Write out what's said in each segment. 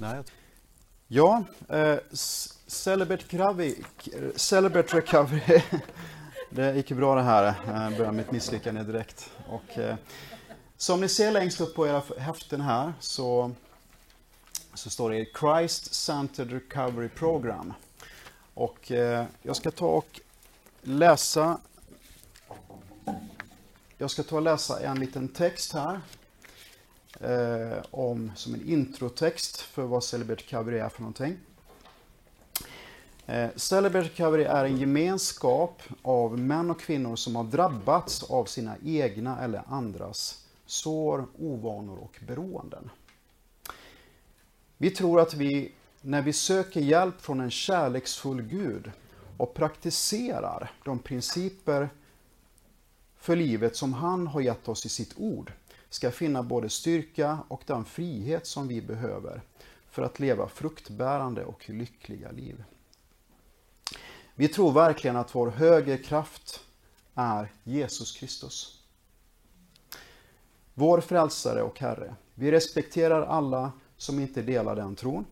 Nej. Ja, eh, Celebrate Recovery, Celebrate Recovery. det gick ju bra det här. Eh, jag börjar mitt misslyckande direkt. Och, eh, som ni ser längst upp på era häften här så, så står det Christ Centered Recovery Program. Och eh, jag ska ta och läsa jag ska ta och läsa en liten text här eh, om, som en introtext för vad Celebrate Recovery är för någonting. Eh, Celebrate Recovery är en gemenskap av män och kvinnor som har drabbats av sina egna eller andras sår, ovanor och beroenden. Vi tror att vi, när vi söker hjälp från en kärleksfull Gud och praktiserar de principer för livet som han har gett oss i sitt ord, ska finna både styrka och den frihet som vi behöver för att leva fruktbärande och lyckliga liv. Vi tror verkligen att vår högre kraft är Jesus Kristus. Vår frälsare och Herre. Vi respekterar alla som inte delar den tron.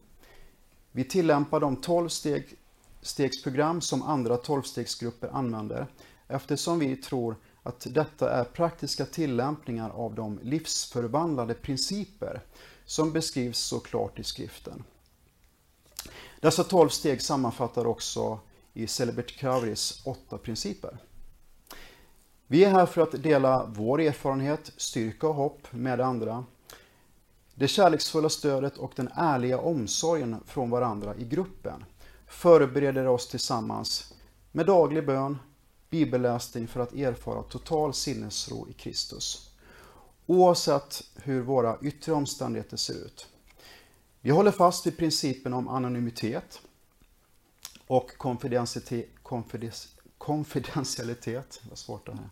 Vi tillämpar de 12 steg, stegsprogram som andra 12-stegsgrupper använder eftersom vi tror att detta är praktiska tillämpningar av de livsförvandlade principer som beskrivs så klart i skriften. Dessa 12 steg sammanfattar också i Celibert Kavris åtta principer. Vi är här för att dela vår erfarenhet, styrka och hopp med andra. Det kärleksfulla stödet och den ärliga omsorgen från varandra i gruppen förbereder oss tillsammans med daglig bön, bibelläsning för att erfara total sinnesro i Kristus. Oavsett hur våra yttre omständigheter ser ut. Vi håller fast vid principen om anonymitet och konfidentialitet. Vad svårt det här.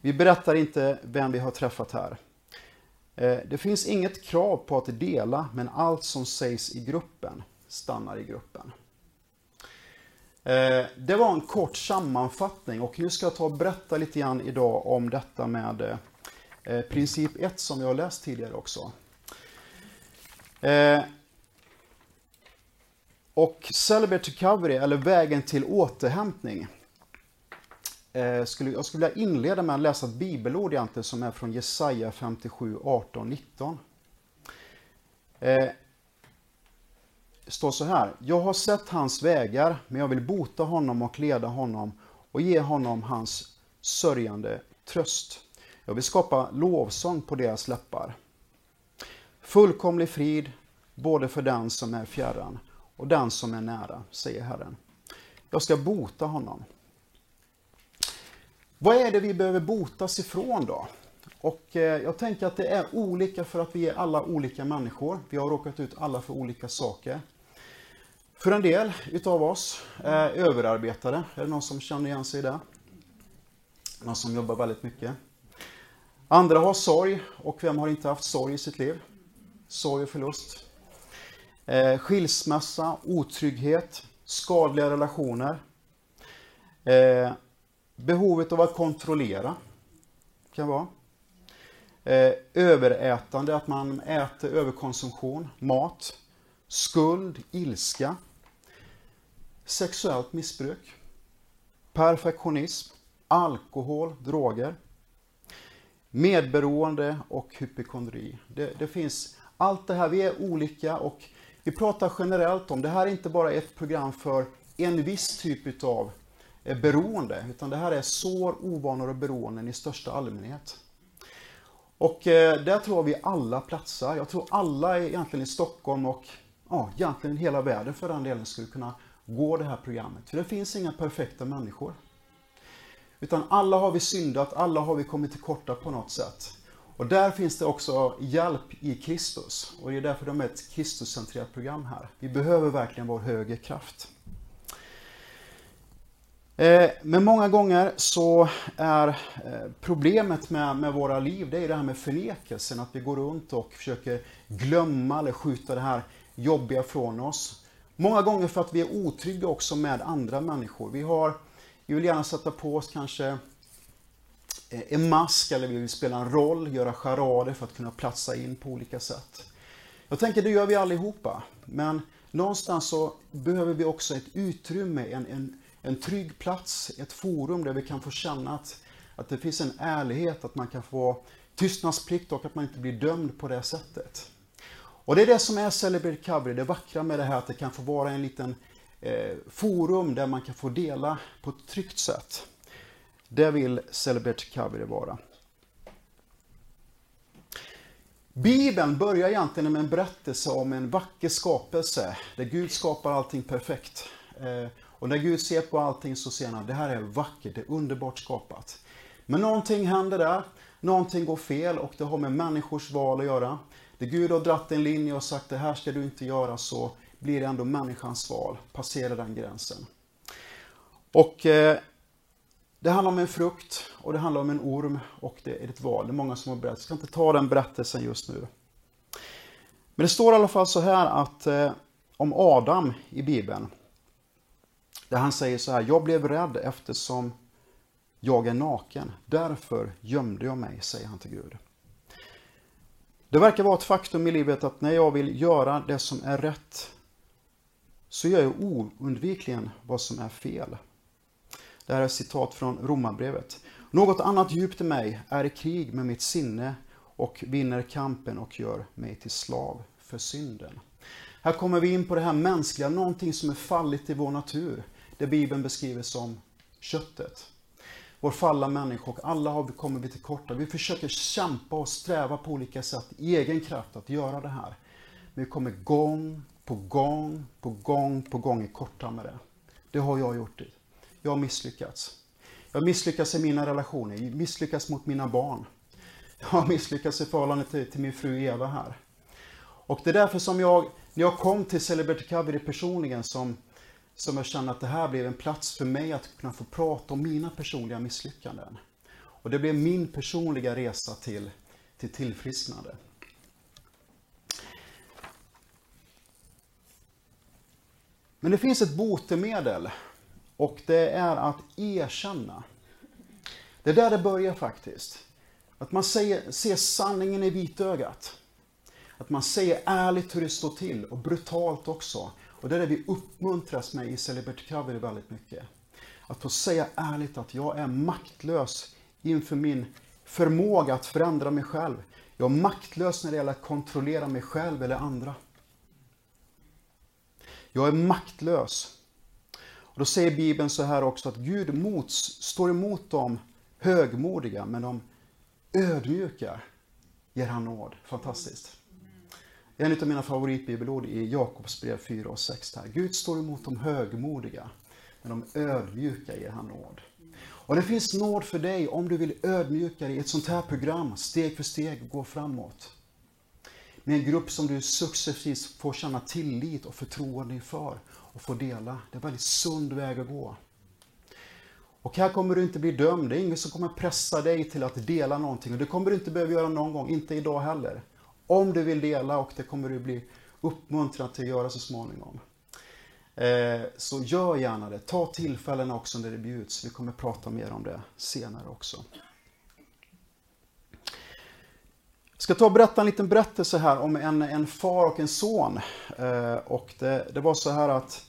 Vi berättar inte vem vi har träffat här. Eh, det finns inget krav på att dela, men allt som sägs i gruppen stannar i gruppen. Eh, det var en kort sammanfattning och nu ska jag ta och berätta lite grann idag om detta med eh, eh, princip 1 som jag har läst tidigare också. Och Celebrate Recovery, eller vägen till återhämtning. Jag skulle vilja inleda med att läsa ett bibelord egentligen som är från Jesaja 57, 18, 19 står så här. Jag har sett hans vägar, men jag vill bota honom och leda honom och ge honom hans sörjande tröst. Jag vill skapa lovsång på deras läppar. Fullkomlig frid, både för den som är fjärran och den som är nära, säger Herren. Jag ska bota honom. Vad är det vi behöver botas ifrån då? Och eh, jag tänker att det är olika för att vi är alla olika människor. Vi har råkat ut alla för olika saker. För en del utav oss eh, är överarbetade. Är det någon som känner igen sig i det? Någon som jobbar väldigt mycket. Andra har sorg, och vem har inte haft sorg i sitt liv? Sorg och förlust. Eh, skilsmässa, otrygghet, skadliga relationer. Eh, behovet av att kontrollera, kan vara. Eh, överätande, att man äter överkonsumtion, mat. Skuld, ilska sexuellt missbruk, perfektionism, alkohol, droger, medberoende och hypokondri. Det, det, finns allt det här, vi är olika och vi pratar generellt om, det här är inte bara ett program för en viss typ av eh, beroende, utan det här är sår, ovanor och beroenden i största allmänhet. Och eh, där tror vi alla platsar. Jag tror alla egentligen i Stockholm och ja, egentligen hela världen för den delen skulle kunna gå det här programmet. För det finns inga perfekta människor. Utan alla har vi syndat, alla har vi kommit till korta på något sätt. Och där finns det också hjälp i Kristus. Och det är därför de är ett Kristuscentrerat program här. Vi behöver verkligen vår högre kraft. Eh, men många gånger så är eh, problemet med, med våra liv, det är det här med förnekelsen. Att vi går runt och försöker glömma eller skjuta det här jobbiga från oss. Många gånger för att vi är otrygga också med andra människor. Vi, har, vi vill gärna sätta på oss kanske eh, en mask eller vi vill spela en roll, göra charader för att kunna platsa in på olika sätt. Jag tänker det gör vi allihopa. Men någonstans så behöver vi också ett utrymme, en, en, en trygg plats, ett forum där vi kan få känna att, att det finns en ärlighet, att man kan få tystnadsplikt och att man inte blir dömd på det sättet. Och det är det som är Celebrate Recovery, det vackra med det här att det kan få vara en liten eh, forum där man kan få dela på ett tryggt sätt. Det vill Celebrate Recovery vara. Bibeln börjar egentligen med en berättelse om en vacker skapelse där Gud skapar allting perfekt. Eh, och när Gud ser på allting så ser han att det här är vackert, det är underbart skapat. Men någonting händer där, någonting går fel och det har med människors val att göra. Där Gud har dratt en linje och sagt det här ska du inte göra så blir det ändå människans val, passera den gränsen. Och eh, det handlar om en frukt och det handlar om en orm och det är ett val. Det är många som har berättat. Jag ska inte ta den berättelsen just nu. Men det står i alla fall så här att eh, om Adam i Bibeln. Där han säger så här, jag blev rädd eftersom jag är naken. Därför gömde jag mig, säger han till Gud. Det verkar vara ett faktum i livet att när jag vill göra det som är rätt så gör jag oundvikligen vad som är fel. Det här är ett citat från Romarbrevet. Något annat djupt i mig är i krig med mitt sinne och vinner kampen och gör mig till slav för synden. Här kommer vi in på det här mänskliga, någonting som är fallit i vår natur. Det Bibeln beskriver som köttet. Vår falla människa och alla har vi, kommer vi till korta. Vi försöker kämpa och sträva på olika sätt i egen kraft att göra det här. Men vi kommer gång på gång på gång på gång i korta med det. Det har jag gjort. Det. Jag har misslyckats. Jag har misslyckats i mina relationer, jag misslyckats mot mina barn. Jag har misslyckats i förhållande till, till min fru Eva här. Och det är därför som jag, när jag kom till Celebrity Recovery personligen, som, som jag kände att det här blev en plats för mig att kunna få prata om mina personliga misslyckanden. Och det blev min personliga resa till, till tillfrisknande. Men det finns ett botemedel och det är att erkänna. Det är där det börjar faktiskt. Att man säger, ser sanningen i vitögat. Att man säger ärligt hur det står till och brutalt också. Och det är det vi uppmuntras med i Celebrity Cover väldigt mycket. Att få säga ärligt att jag är maktlös inför min förmåga att förändra mig själv. Jag är maktlös när det gäller att kontrollera mig själv eller andra. Jag är maktlös. Och då säger Bibeln så här också att Gud mots, står emot de högmodiga, men de ödmjuka ger han nåd. Fantastiskt. En av mina favoritbibelord i Jakobs brev 4 och 6 här. Gud står emot de högmodiga, men de ödmjuka ger han nåd. Och det finns nåd för dig om du vill ödmjuka dig i ett sånt här program, steg för steg gå framåt. Med en grupp som du successivt får känna tillit och förtroende inför och få dela. Det är en väldigt sund väg att gå. Och här kommer du inte bli dömd. Det är ingen som kommer pressa dig till att dela någonting. Och det kommer du inte behöva göra någon gång, inte idag heller. Om du vill dela och det kommer du bli uppmuntrad till att göra så småningom. Eh, så gör gärna det. Ta tillfällena också när det bjuds. Vi kommer prata mer om det senare också. Jag ska ta och berätta en liten berättelse här om en, en far och en son. Eh, och det, det, var så här att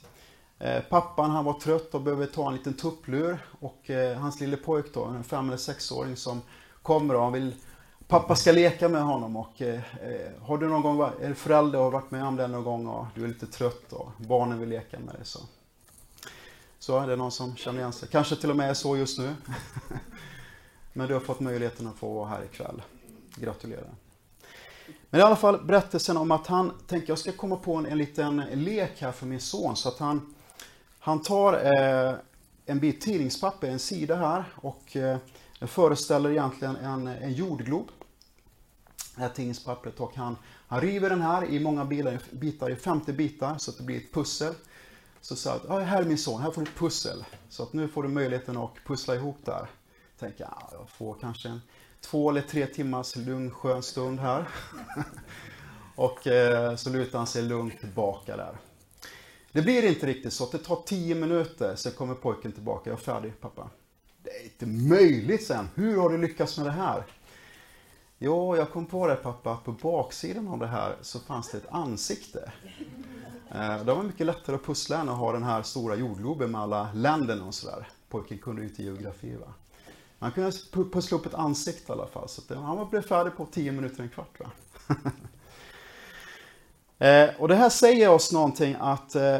eh, pappan han var trött och behövde ta en liten tupplur. Och hans lille pojk då, en fem eller sexåring som kommer och han vill Pappa ska leka med honom och eh, eh har du någon gång, är förälder och varit med om det någon gång och du är lite trött och barnen vill leka med dig så. Så är det någon som känner igen sig. Kanske till och med är så just nu. Men du har fått möjligheten att få vara här ikväll. Gratulerar. Men i alla fall berättelsen om att han tänker jag ska komma på en, en liten lek här för min son. Så att han, han tar eh, en bit tidningspapper, en sida här och eh, den föreställer egentligen en, en jordglob. Det här tidningspappret och han, han river den här i många bitar, bitar, i 50 bitar så att det blir ett pussel. Så sa att, här är min son, här får du ett pussel. Så att nu får du möjligheten att pussla ihop där. Tänker jag, jag får kanske en två eller tre timmars lugn skön stund här. och eh, så lutar han sig lugnt tillbaka där. Det blir inte riktigt så. Det tar tio minuter, sen kommer pojken tillbaka. Jag är färdig pappa. Det är inte möjligt, sen. Hur har du lyckats med det här? Jo, jag kom på det pappa, att på baksidan av det här så fanns det ett ansikte. Eh, det var mycket lättare att pussla än att ha den här stora jordgloben med alla länderna och sådär. Pojken kunde ju inte geografi va. Man kunde pussla upp ett ansikte i alla fall. Så han blev färdig på 10 minuter, en kvart. Va? Eh, och det här säger oss någonting att, eh,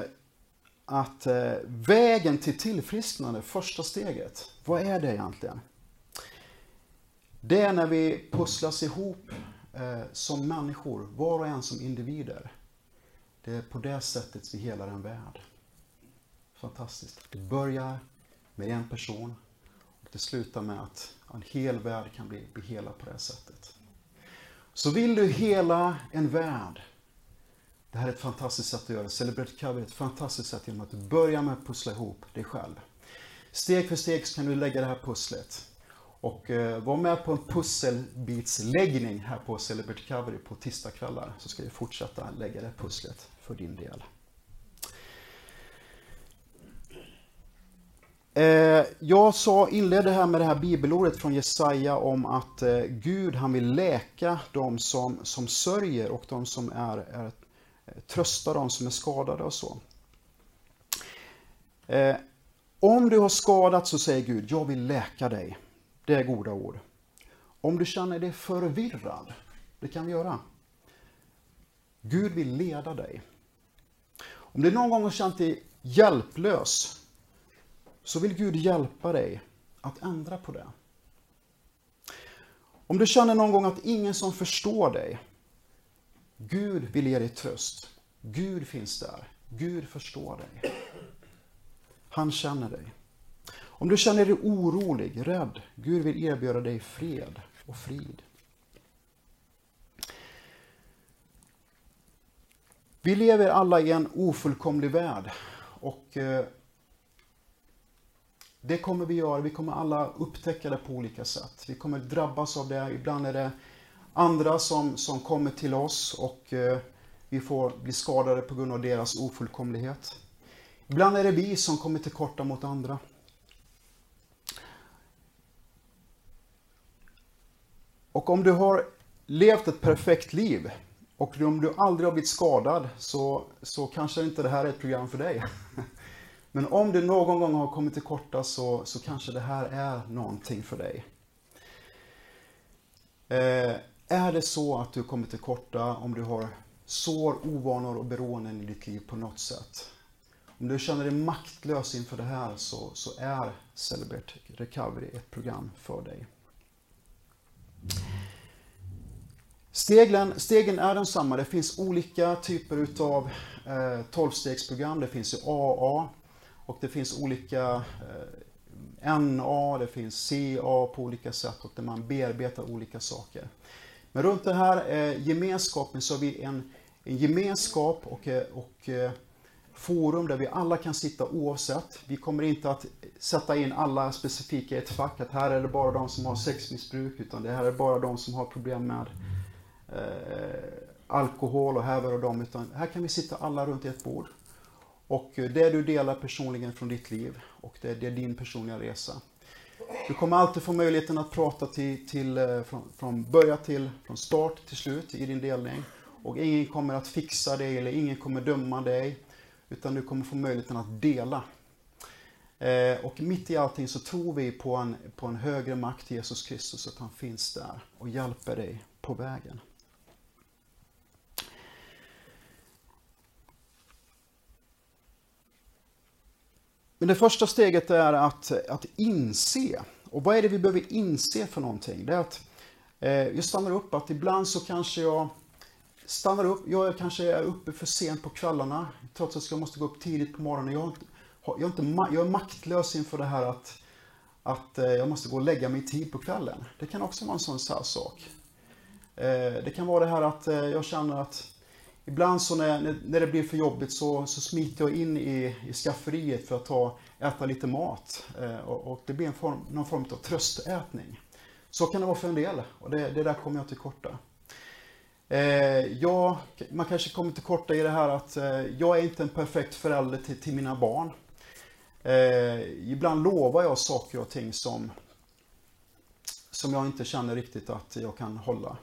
att vägen till tillfrisknande, första steget, vad är det egentligen? Det är när vi pusslas ihop eh, som människor, var och en som individer. Det är på det sättet vi helar en värld. Fantastiskt. Det börjar med en person och det slutar med att en hel värld kan bli, bli helad på det sättet. Så vill du hela en värld, det här är ett fantastiskt sätt att göra det. Celebrate Cover är ett fantastiskt sätt genom att du börjar med att pussla ihop dig själv. Steg för steg så kan du lägga det här pusslet. Och eh, var med på en pusselbitsläggning här på Celebrity Covery på tisdagskvällar så ska vi fortsätta lägga det pusslet för din del. Eh, jag sa, inledde här med det här bibelordet från Jesaja om att eh, Gud han vill läka de som, som sörjer och de som är, är trösta de som är skadade och så. Om du har skadat så säger Gud, jag vill läka dig. Det är goda ord. Om du känner dig förvirrad, det kan vi göra. Gud vill leda dig. Om du någon gång har känt dig hjälplös, så vill Gud hjälpa dig att ändra på det. Om du känner någon gång att ingen som förstår dig, Gud vill ge dig tröst. Gud finns där. Gud förstår dig. Han känner dig. Om du känner dig orolig, rädd, Gud vill erbjuda dig fred och frid. Vi lever alla i en ofullkomlig värld och eh, det kommer vi göra. Vi kommer alla upptäcka det på olika sätt. Vi kommer drabbas av det. Ibland är det andra som, som kommer till oss och eh, vi får bli skadade på grund av deras ofullkomlighet. Ibland är det vi som kommer till korta mot andra. Och om du har levt ett perfekt liv och om du aldrig har blivit skadad så, så kanske inte det här är ett program för dig. Men om du någon gång har kommit till korta så, så kanske det här är någonting för dig. Eh, är det så att du kommit till korta om du har sår, ovanor och beroenden i ditt liv på något sätt. Om du känner dig maktlös inför det här så, så är Celebrate Recovery ett program för dig. Stegen, stegen är densamma. Det finns olika typer utav eh, 12-stegsprogram. Det finns AA och det finns olika eh, NA, det finns CA på olika sätt och där man bearbetar olika saker. Men runt den här eh, gemenskapen så har vi en, en gemenskap och, eh, och eh, forum där vi alla kan sitta oavsett. Vi kommer inte att sätta in alla specifika i ett fack, att här är det bara de som har sexmissbruk, utan det här är bara de som har problem med Eh, alkohol och här och dem, utan här kan vi sitta alla runt ett bord. Och eh, det du delar personligen från ditt liv och det, det är din personliga resa. Du kommer alltid få möjligheten att prata till, till, eh, från, från början till, från start till slut i din delning. Och ingen kommer att fixa dig eller ingen kommer döma dig. Utan du kommer få möjligheten att dela. Eh, och mitt i allting så tror vi på en, på en högre makt, Jesus Kristus, att han finns där och hjälper dig på vägen. Men det första steget är att, att inse. Och vad är det vi behöver inse för någonting? Det är att eh, jag stannar upp, att ibland så kanske jag stannar upp, jag kanske är uppe för sent på kvällarna, trots att jag måste gå upp tidigt på morgonen. Jag, jag, är, inte, jag är maktlös inför det här att, att eh, jag måste gå och lägga mig i tid på kvällen. Det kan också vara en sån här sak. Eh, det kan vara det här att eh, jag känner att Ibland så när, när det blir för jobbigt så, så smiter jag in i, i skafferiet för att ta, äta lite mat. Eh, och, och, det blir en form, någon form av tröstätning. Så kan det vara för en del och det, det där kommer jag till korta. Eh, jag, man kanske kommer till korta i det här att eh, jag är inte en perfekt förälder till, till mina barn. Eh, ibland lovar jag saker och ting som, som jag inte känner riktigt att jag kan hålla.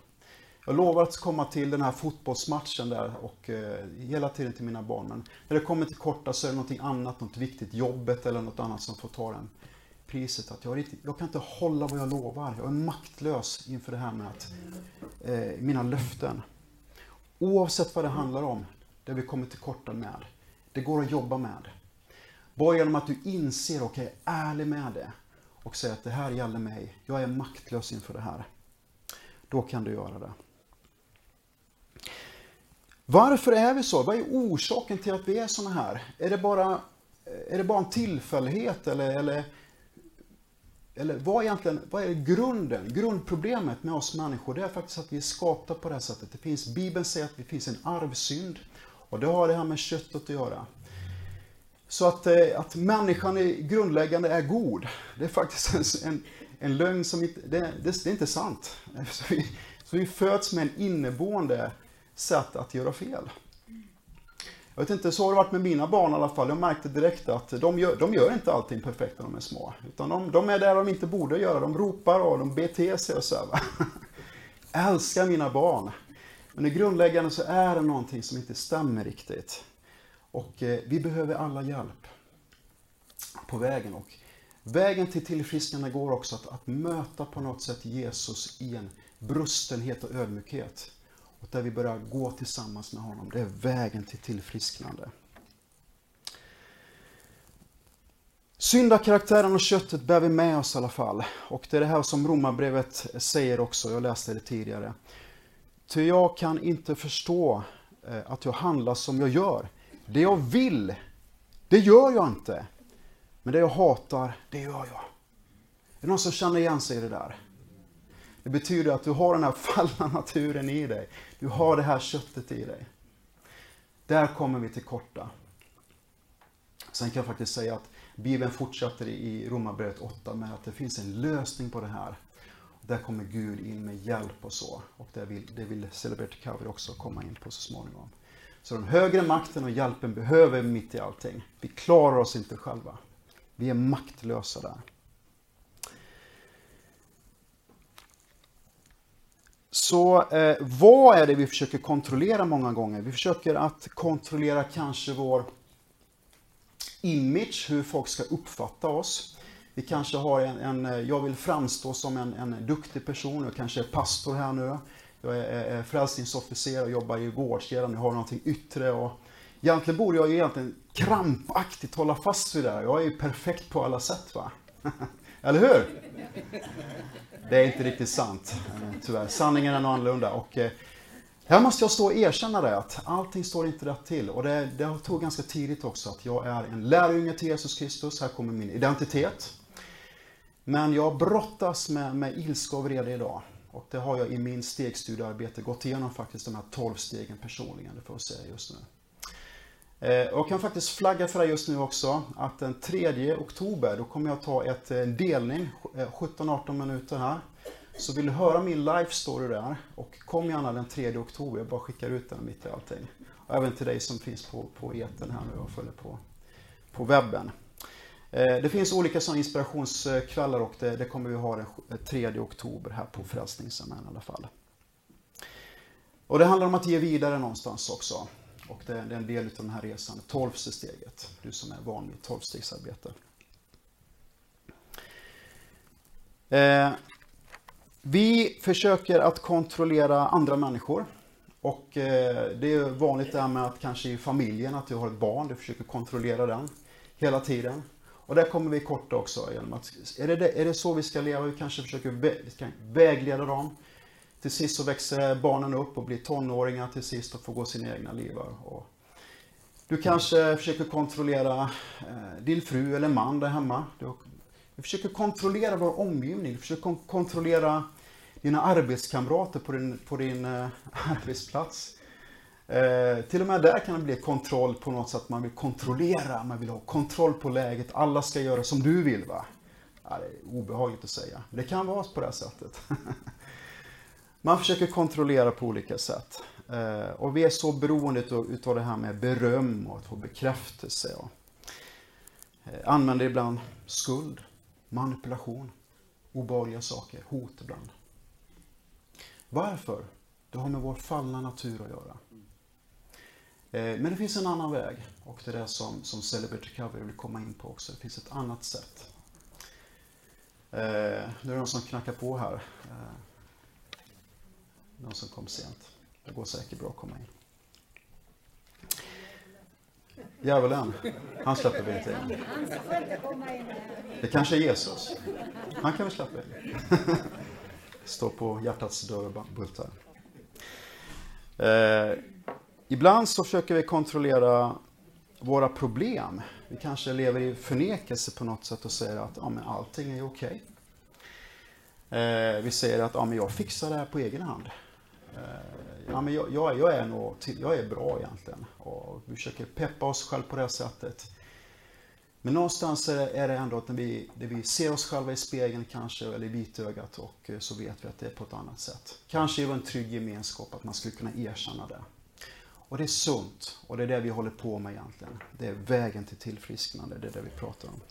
Jag lovar att komma till den här fotbollsmatchen där och eh, hela tiden till mina barn. Men när det kommer till korta så är det någonting annat, något viktigt, jobbet eller något annat som får ta den priset. Att jag, riktigt, jag kan inte hålla vad jag lovar. Jag är maktlös inför det här med att, eh, mina löften. Oavsett vad det handlar om, det vi kommer till korta med. Det går att jobba med. Bara genom att du inser och är ärlig med det och säger att det här gäller mig. Jag är maktlös inför det här. Då kan du göra det. Varför är vi så? Vad är orsaken till att vi är såna här? Är det bara, är det bara en tillfällighet eller, eller, eller vad, är egentligen, vad är grunden? Grundproblemet med oss människor det är faktiskt att vi är skapta på det här sättet. Det finns, Bibeln säger att det finns en arvsynd och det har det här med köttet att göra. Så att, eh, att människan är grundläggande är god, det är faktiskt en, en lögn som inte, det, det, det är inte sant. Så vi, så vi föds med en inneboende sätt att göra fel. Jag vet inte, så har det varit med mina barn i alla fall. Jag märkte direkt att de gör, de gör inte allting perfekt när de är små. Utan de, de, är där de inte borde göra. De ropar och de beter sig och så här. Jag älskar mina barn. Men i grundläggande så är det någonting som inte stämmer riktigt. Och eh, vi behöver alla hjälp på vägen. Och vägen till tillfrisknande går också att, att möta på något sätt Jesus i en brustenhet och ödmjukhet. Och där vi börjar gå tillsammans med honom. Det är vägen till tillfrisknande. Syndakaraktären och köttet bär vi med oss i alla fall. Och det är det här som Romarbrevet säger också, jag läste det tidigare. Ty jag kan inte förstå eh, att jag handlar som jag gör. Det jag vill, det gör jag inte. Men det jag hatar, det gör jag. Är det någon som känner igen sig i det där? Det betyder att du har den här fallna naturen i dig. Du har det här köttet i dig. Där kommer vi till korta. Sen kan jag faktiskt säga att Bibeln fortsätter i Romarbrevet 8 med att det finns en lösning på det här. Där kommer Gud in med hjälp och så. Och det vill, det vill Celebrate Cover också komma in på så småningom. Så den högre makten och hjälpen behöver vi mitt i allting. Vi klarar oss inte själva. Vi är maktlösa där. Så eh, vad är det vi försöker kontrollera många gånger? Vi försöker att kontrollera kanske vår image, hur folk ska uppfatta oss. Vi kanske har en, en eh, jag vill framstå som en, en duktig person, jag kanske är pastor här nu. Jag är, är frälsningsofficer och jobbar i vårdkedjan, jag har någonting yttre. Och egentligen borde jag ju egentligen krampaktigt hålla fast vid det här. Jag är ju perfekt på alla sätt va? Eller hur? Det är inte riktigt sant, eh, tyvärr. Sanningen är nog annorlunda. Och, eh, här måste jag stå och erkänna det, att allting står inte rätt till. Och det, det tog ganska tidigt också, att jag är en lärjunge till Jesus Kristus. Här kommer min identitet. Men jag brottas med, med ilska och vrede idag. Och det har jag i min stegstudiearbete gått igenom faktiskt de här 12 stegen personligen, det får jag säga just nu. Eh, och jag kan faktiskt flagga för det just nu också, att den 3 oktober, då kommer jag ta ett, en delning, eh, 17-18 minuter här. Så vill du höra min live story där, och kom gärna den 3 oktober, jag bara skickar ut den mitt i allting. Och även till dig som finns på, på eten här nu och följer på, på webben. Det finns olika sådana inspirationskvällar och det, det, kommer vi ha den 3 oktober här på Frälsningsarmén i alla fall. Och det handlar om att ge vidare någonstans också. Och det, är en del av den här resan, tolfte steget. Du som är van vid tolvstegsarbete. Eh, vi försöker att kontrollera andra människor. Och eh, det är vanligt det här med att kanske i familjen, att du har ett barn, du försöker kontrollera den hela tiden. Och där kommer vi korta också. Genom att, är, det, är det så vi ska leva? Vi kanske försöker vägleda dem. Till sist så växer barnen upp och blir tonåringar till sist och får gå sina egna liv. Och du kanske försöker kontrollera eh, din fru eller man där hemma. Du försöker kontrollera vår omgivning. Du försöker kontrollera dina arbetskamrater på din, på din eh, arbetsplats. Eh, till och med där kan det bli kontroll på något sätt. Man vill kontrollera, man vill ha kontroll på läget. Alla ska göra som du vill. va? Ja, det är obehagligt att säga. Det kan vara på det här sättet. Man försöker kontrollera på olika sätt. Eh, och vi är så beroende utav det här med beröm och att få bekräftelse. Och eh, använder ibland skuld, manipulation, obehagliga saker, hot ibland. Varför? Det har med vår fallna natur att göra. Eh, men det finns en annan väg och det är det som, som Celebrity Recovery vill komma in på också. Det finns ett annat sätt. Nu är det någon som knackar på här. Någon som kom sent. Det går säkert bra att komma in. Djävulen, han släpper vi inte in. Det kanske är Jesus. Han kan vi släppa in. Står på hjärtats dörr och bultar. Eh, ibland så försöker vi kontrollera våra problem. Vi kanske lever i förnekelse på något sätt och säger att ja, men allting är okej. Okay. Eh, vi säger att ja, men jag fixar det här på egen hand. Eh, ja, men jag, jag, jag, är nog, jag är bra egentligen. Och vi försöker peppa oss själva på det sättet. Men någonstans är det ändå att när vi, när vi ser oss själva i spegeln kanske, eller i vitögat, och eh, så vet vi att det är på ett annat sätt. Kanske i en trygg gemenskap, att man skulle kunna erkänna det. Och det är sunt, och det är det vi håller på med egentligen. Det är vägen till tillfrisknande, det är det vi pratar om.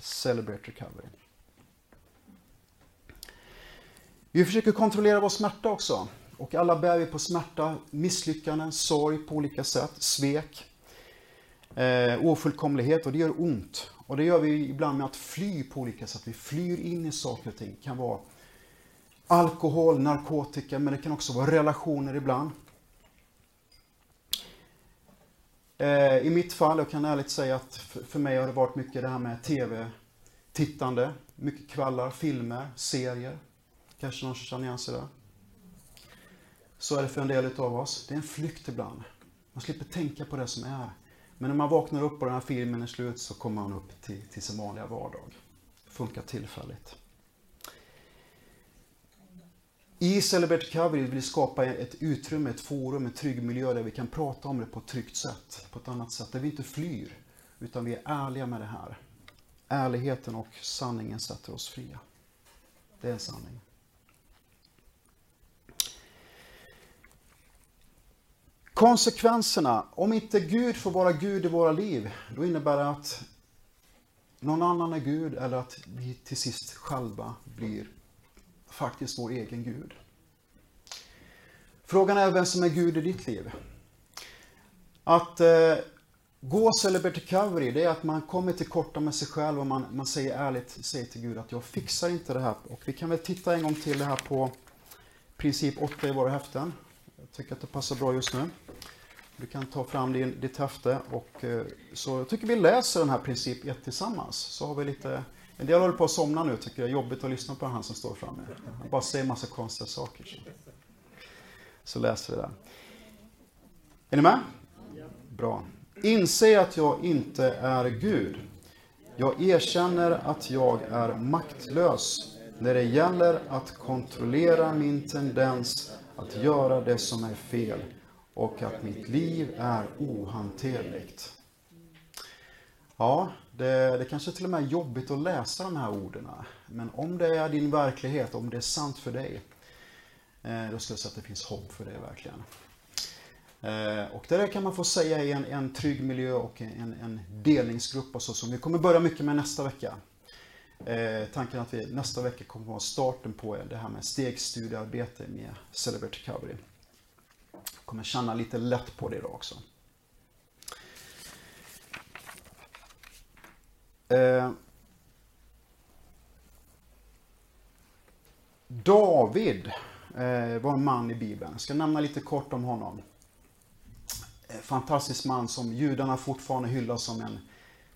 Celebrate recovery. Vi försöker kontrollera vår smärta också. Och alla bär vi på smärta, misslyckanden, sorg på olika sätt, svek, eh, ofullkomlighet och det gör ont. Och det gör vi ibland med att fly på olika sätt. Vi flyr in i saker och ting. Det kan vara alkohol, narkotika, men det kan också vara relationer ibland. Eh, I mitt fall, jag kan ärligt säga att för mig har det varit mycket det här med TV-tittande. Mycket kvällar, filmer, serier. Kanske någon känner igen sig där. Så är det för en del av oss. Det är en flykt ibland. Man slipper tänka på det som är. Men när man vaknar upp och den här filmen är slut så kommer man upp till, till sin vanliga vardag. Det funkar tillfälligt. I Celebrate Recovery vill vi skapa ett utrymme, ett forum, en trygg miljö där vi kan prata om det på ett tryggt sätt, på ett annat sätt, där vi inte flyr, utan vi är ärliga med det här. Ärligheten och sanningen sätter oss fria. Det är en sanning. Konsekvenserna, om inte Gud får vara Gud i våra liv, då innebär det att någon annan är Gud eller att vi till sist själva blir faktiskt vår egen Gud. Frågan är vem som är Gud i ditt liv. Att eh, gå celibate Recovery, det är att man kommer till korta med sig själv och man, man säger ärligt säger till Gud att jag fixar inte det här. Och vi kan väl titta en gång till det här på princip 8 i våra häften. Jag tycker att det passar bra just nu. Du kan ta fram din, ditt häfte och eh, så jag tycker vi läser den här princip 1 tillsammans. Så har vi lite, en del håller på att somna nu tycker jag är jobbigt att lyssna på han som står framme. Han bara säger massa konstiga saker. Så, så läser vi den. Är ni med? Bra. Inse att jag inte är Gud. Jag erkänner att jag är maktlös när det gäller att kontrollera min tendens att göra det som är fel och att mitt liv är ohanterligt. Ja, det, det kanske till och med är jobbigt att läsa de här orden. Men om det är din verklighet, om det är sant för dig, eh, då skulle jag säga att det finns hopp för dig verkligen. Eh, och det där kan man få säga i en, en trygg miljö och en, en delningsgrupp och så som vi kommer börja mycket med nästa vecka. Eh, tanken att vi nästa vecka kommer att vara starten på det här med stegstudiearbete med Celebrate Recovery. Jag kommer känna lite lätt på det idag också. Eh, David eh, var en man i Bibeln. Jag ska nämna lite kort om honom. Eh, fantastisk man som judarna fortfarande hyllar som en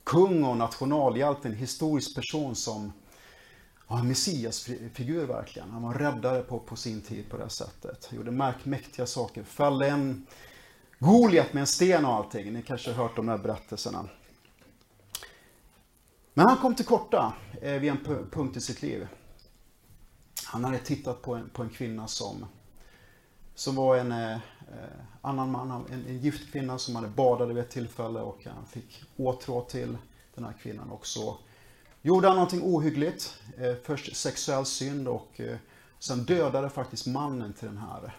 kung och nationalhjälte, en historisk person som ja, en messiasfigur verkligen. Han var räddare på, på sin tid på det sättet. Gjorde mäktiga saker. Fällde en Goliat med en sten och allting. Ni kanske har hört de här berättelserna. Men han kom till korta eh, vid en punkt i sitt liv. Han hade tittat på en, på en kvinna som, som var en eh, Eh, annan man, en, en gift kvinna som hade badat vid ett tillfälle och han fick åtrå till den här kvinnan. Och så gjorde han någonting ohyggligt. Eh, först sexuell synd och eh, sen dödade faktiskt mannen till den här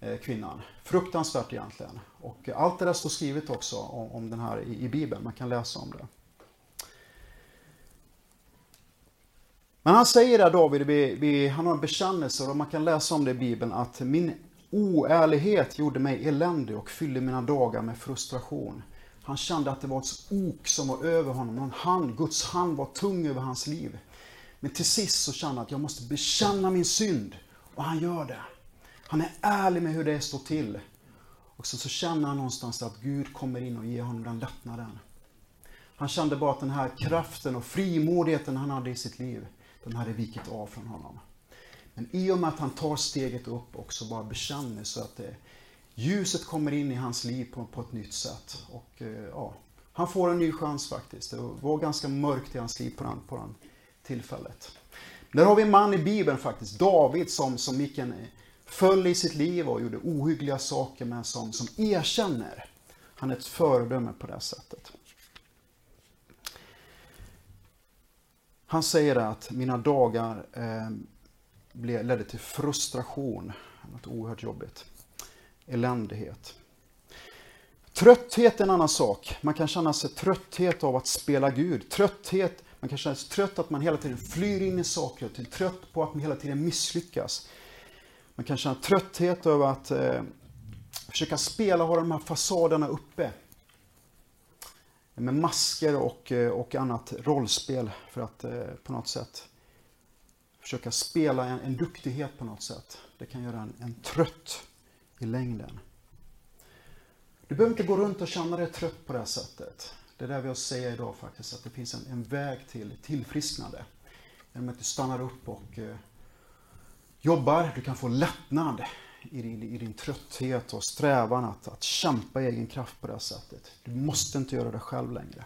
eh, kvinnan. Fruktansvärt egentligen. Och allt det där står skrivet också om, om den här i, i Bibeln, man kan läsa om det. Men han säger där David, vi, vi, han har en bekännelse och man kan läsa om det i Bibeln att min oärlighet gjorde mig eländig och fyllde mina dagar med frustration. Han kände att det var ett ok som var över honom, någon hand, Guds hand var tung över hans liv. Men till sist så kände han att jag måste bekänna min synd. Och han gör det. Han är ärlig med hur det står till. Och så, så känner han någonstans att Gud kommer in och ger honom den lättnaden. Han kände bara att den här kraften och frimodigheten han hade i sitt liv, den hade vikit av från honom. Men i och med att han tar steget upp och så bara bekänner så att det, ljuset kommer in i hans liv på, på ett nytt sätt. Och, eh, ja, han får en ny chans faktiskt. Det var ganska mörkt i hans liv på den, på den tillfället. Där har vi en man i Bibeln faktiskt, David, som, som gick en, eh, föll i sitt liv och gjorde ohyggliga saker, men som, som erkänner. Han är ett föredöme på det sättet. Han säger att mina dagar eh, ledde till frustration, något oerhört jobbigt, eländighet. Trötthet är en annan sak. Man kan känna sig trötthet av att spela Gud. Trötthet, man kan känna sig trött att man hela tiden flyr in i saker och ting. Trött på att man hela tiden misslyckas. Man kan känna trötthet över att eh, försöka spela och ha de här fasaderna uppe. Med masker och, eh, och annat rollspel för att eh, på något sätt försöka spela en, en duktighet på något sätt. Det kan göra en, en trött i längden. Du behöver inte gå runt och känna dig trött på det här sättet. Det är det vi har att säga idag faktiskt, att det finns en, en väg till tillfrisknande. Genom att du stannar upp och eh, jobbar, du kan få lättnad i din, i din trötthet och strävan att, att kämpa i egen kraft på det här sättet. Du måste inte göra det själv längre.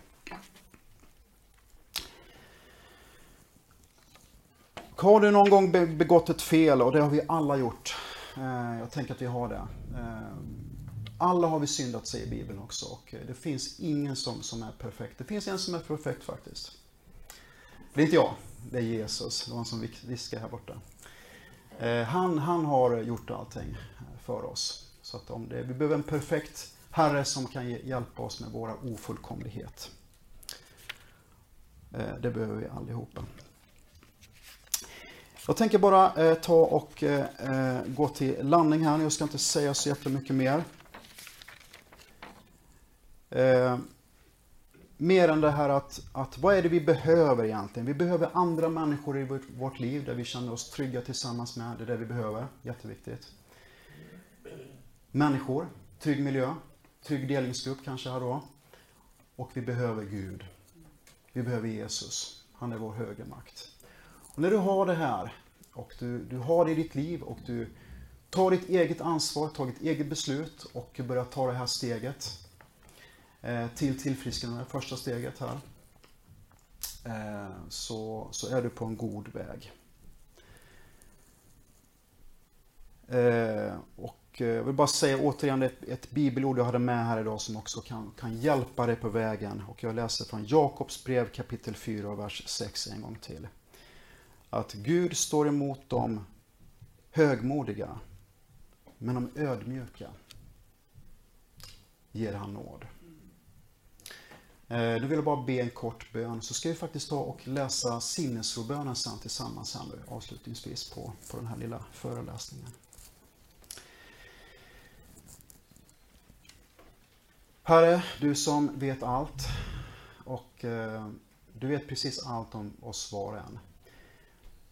Har du någon gång begått ett fel, och det har vi alla gjort. Eh, jag tänker att vi har det. Eh, alla har vi syndat, säger Bibeln också. Och det finns ingen som, som är perfekt. Det finns en som är perfekt faktiskt. Det är inte jag, det är Jesus. Det var han som viskade här borta. Eh, han, han har gjort allting för oss. Så att om det, vi behöver en perfekt Herre som kan hjälpa oss med våra ofullkomlighet. Eh, det behöver vi allihopa. Jag tänker bara eh, ta och gå till landning här. Jag ska inte säga så jättemycket mer. Mer än det här att, att vad är det vi behöver egentligen? Vi behöver andra människor i vårt, vårt liv där vi känner oss trygga tillsammans med. Det är det vi behöver. Jätteviktigt. Människor, trygg miljö, trygg delningsgrupp kanske här då. Och vi behöver Gud. Vi behöver Jesus. Han är vår högre makt. Och när du har det här och du, du har det i ditt liv och du tar ditt eget ansvar, tar ditt eget beslut och börjar ta det här steget Eh, till tillfrisknande, första steget här, eh, så, så är du på en god väg. Eh, och jag vill bara säga återigen ett, ett bibelord jag hade med här idag som också kan, kan hjälpa dig på vägen. Och jag läser från Jakobs brev kapitel 4, vers 6 en gång till att Gud står emot de högmodiga, men de ödmjuka ger han nåd. Eh, nu vill jag bara be en kort bön, så ska vi faktiskt ta och läsa sinnesrobönen sen tillsammans här nu, avslutningsvis på, på den här lilla föreläsningen. Herre, du som vet allt och eh, du vet precis allt om oss var och en.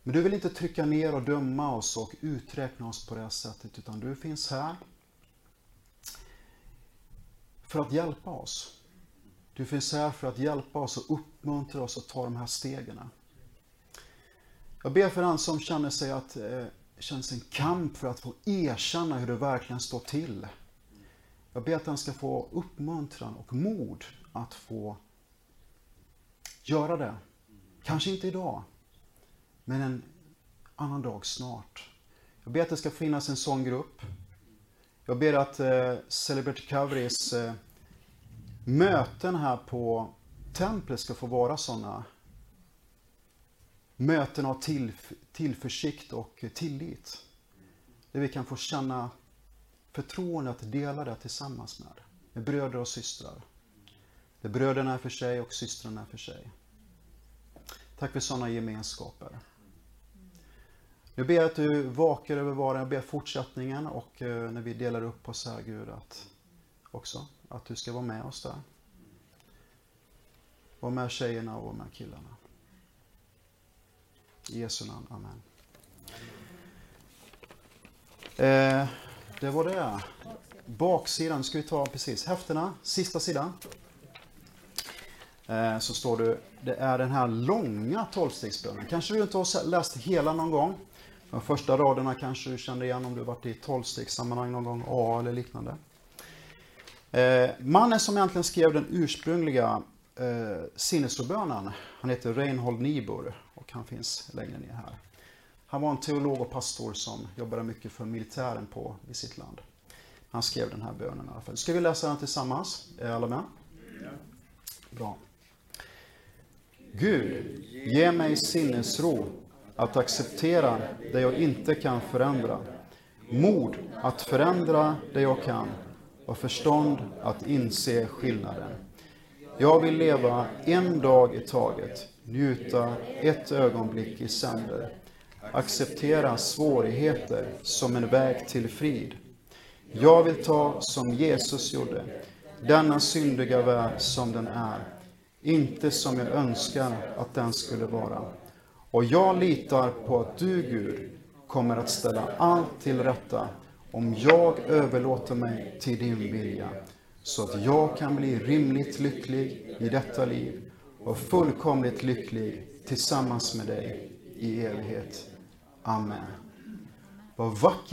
Men du vill inte trycka ner och döma oss och uträkna oss på det här sättet, utan du finns här för att hjälpa oss. Du finns här för att hjälpa oss och uppmuntra oss att ta de här stegen. Jag ber för den som känner sig att det eh, känns en kamp för att få erkänna hur det verkligen står till. Jag ber att den ska få uppmuntran och mod att få göra det. Kanske inte idag, men en annan dag snart. Jag ber att det ska finnas en sån grupp. Jag ber att eh, Celebrity Coverys eh, möten här på templet ska få vara sådana möten av till, tillförsikt och tillit. Där vi kan få känna förtroende att dela det tillsammans med, med bröder och systrar. Där bröderna är för sig och systrarna är för sig. Tack för sådana gemenskaper. Nu ber jag att du vakar över var jag ber fortsättningen och eh, när vi delar upp oss här Gud att också att du ska vara med oss där. Var med tjejerna och var med killarna. I Jesu namn, Amen. Eh, det var det. Baksidan ska vi ta precis. Häftena, sista sidan. Eh, så står det, det är den här långa tolvstegsbönen. Kanske du inte har läst hela någon gång. De första raderna kanske du kände igen om du varit i tolvstegssammanhang någon gång, A eller liknande. Eh, mannen som egentligen skrev den ursprungliga eh, sinnesrobönen, han heter Reinhold Niebuhr och han finns längre ner här. Han var en teolog och pastor som jobbade mycket för militären på, i sitt land. Han skrev den här bönen i alla fall. Ska vi läsa den tillsammans? Är alla med? Bra. Gud, ge mig sinnesro att acceptera det jag inte kan förändra. Mod att förändra det jag kan och förstånd att inse skillnaden. Jag vill leva en dag i taget, njuta ett ögonblick i sänder, acceptera svårigheter som en väg till frid. Jag vill ta som Jesus gjorde, denna syndiga värld som den är, inte som jag önskar att den skulle vara. Och jag litar på att du, Gud, kommer att ställa allt till rätta om jag överlåter mig till din vilja, så att jag kan bli rimligt lycklig i detta liv och fullkomligt lycklig tillsammans med dig i evighet. Amen. Vad vackert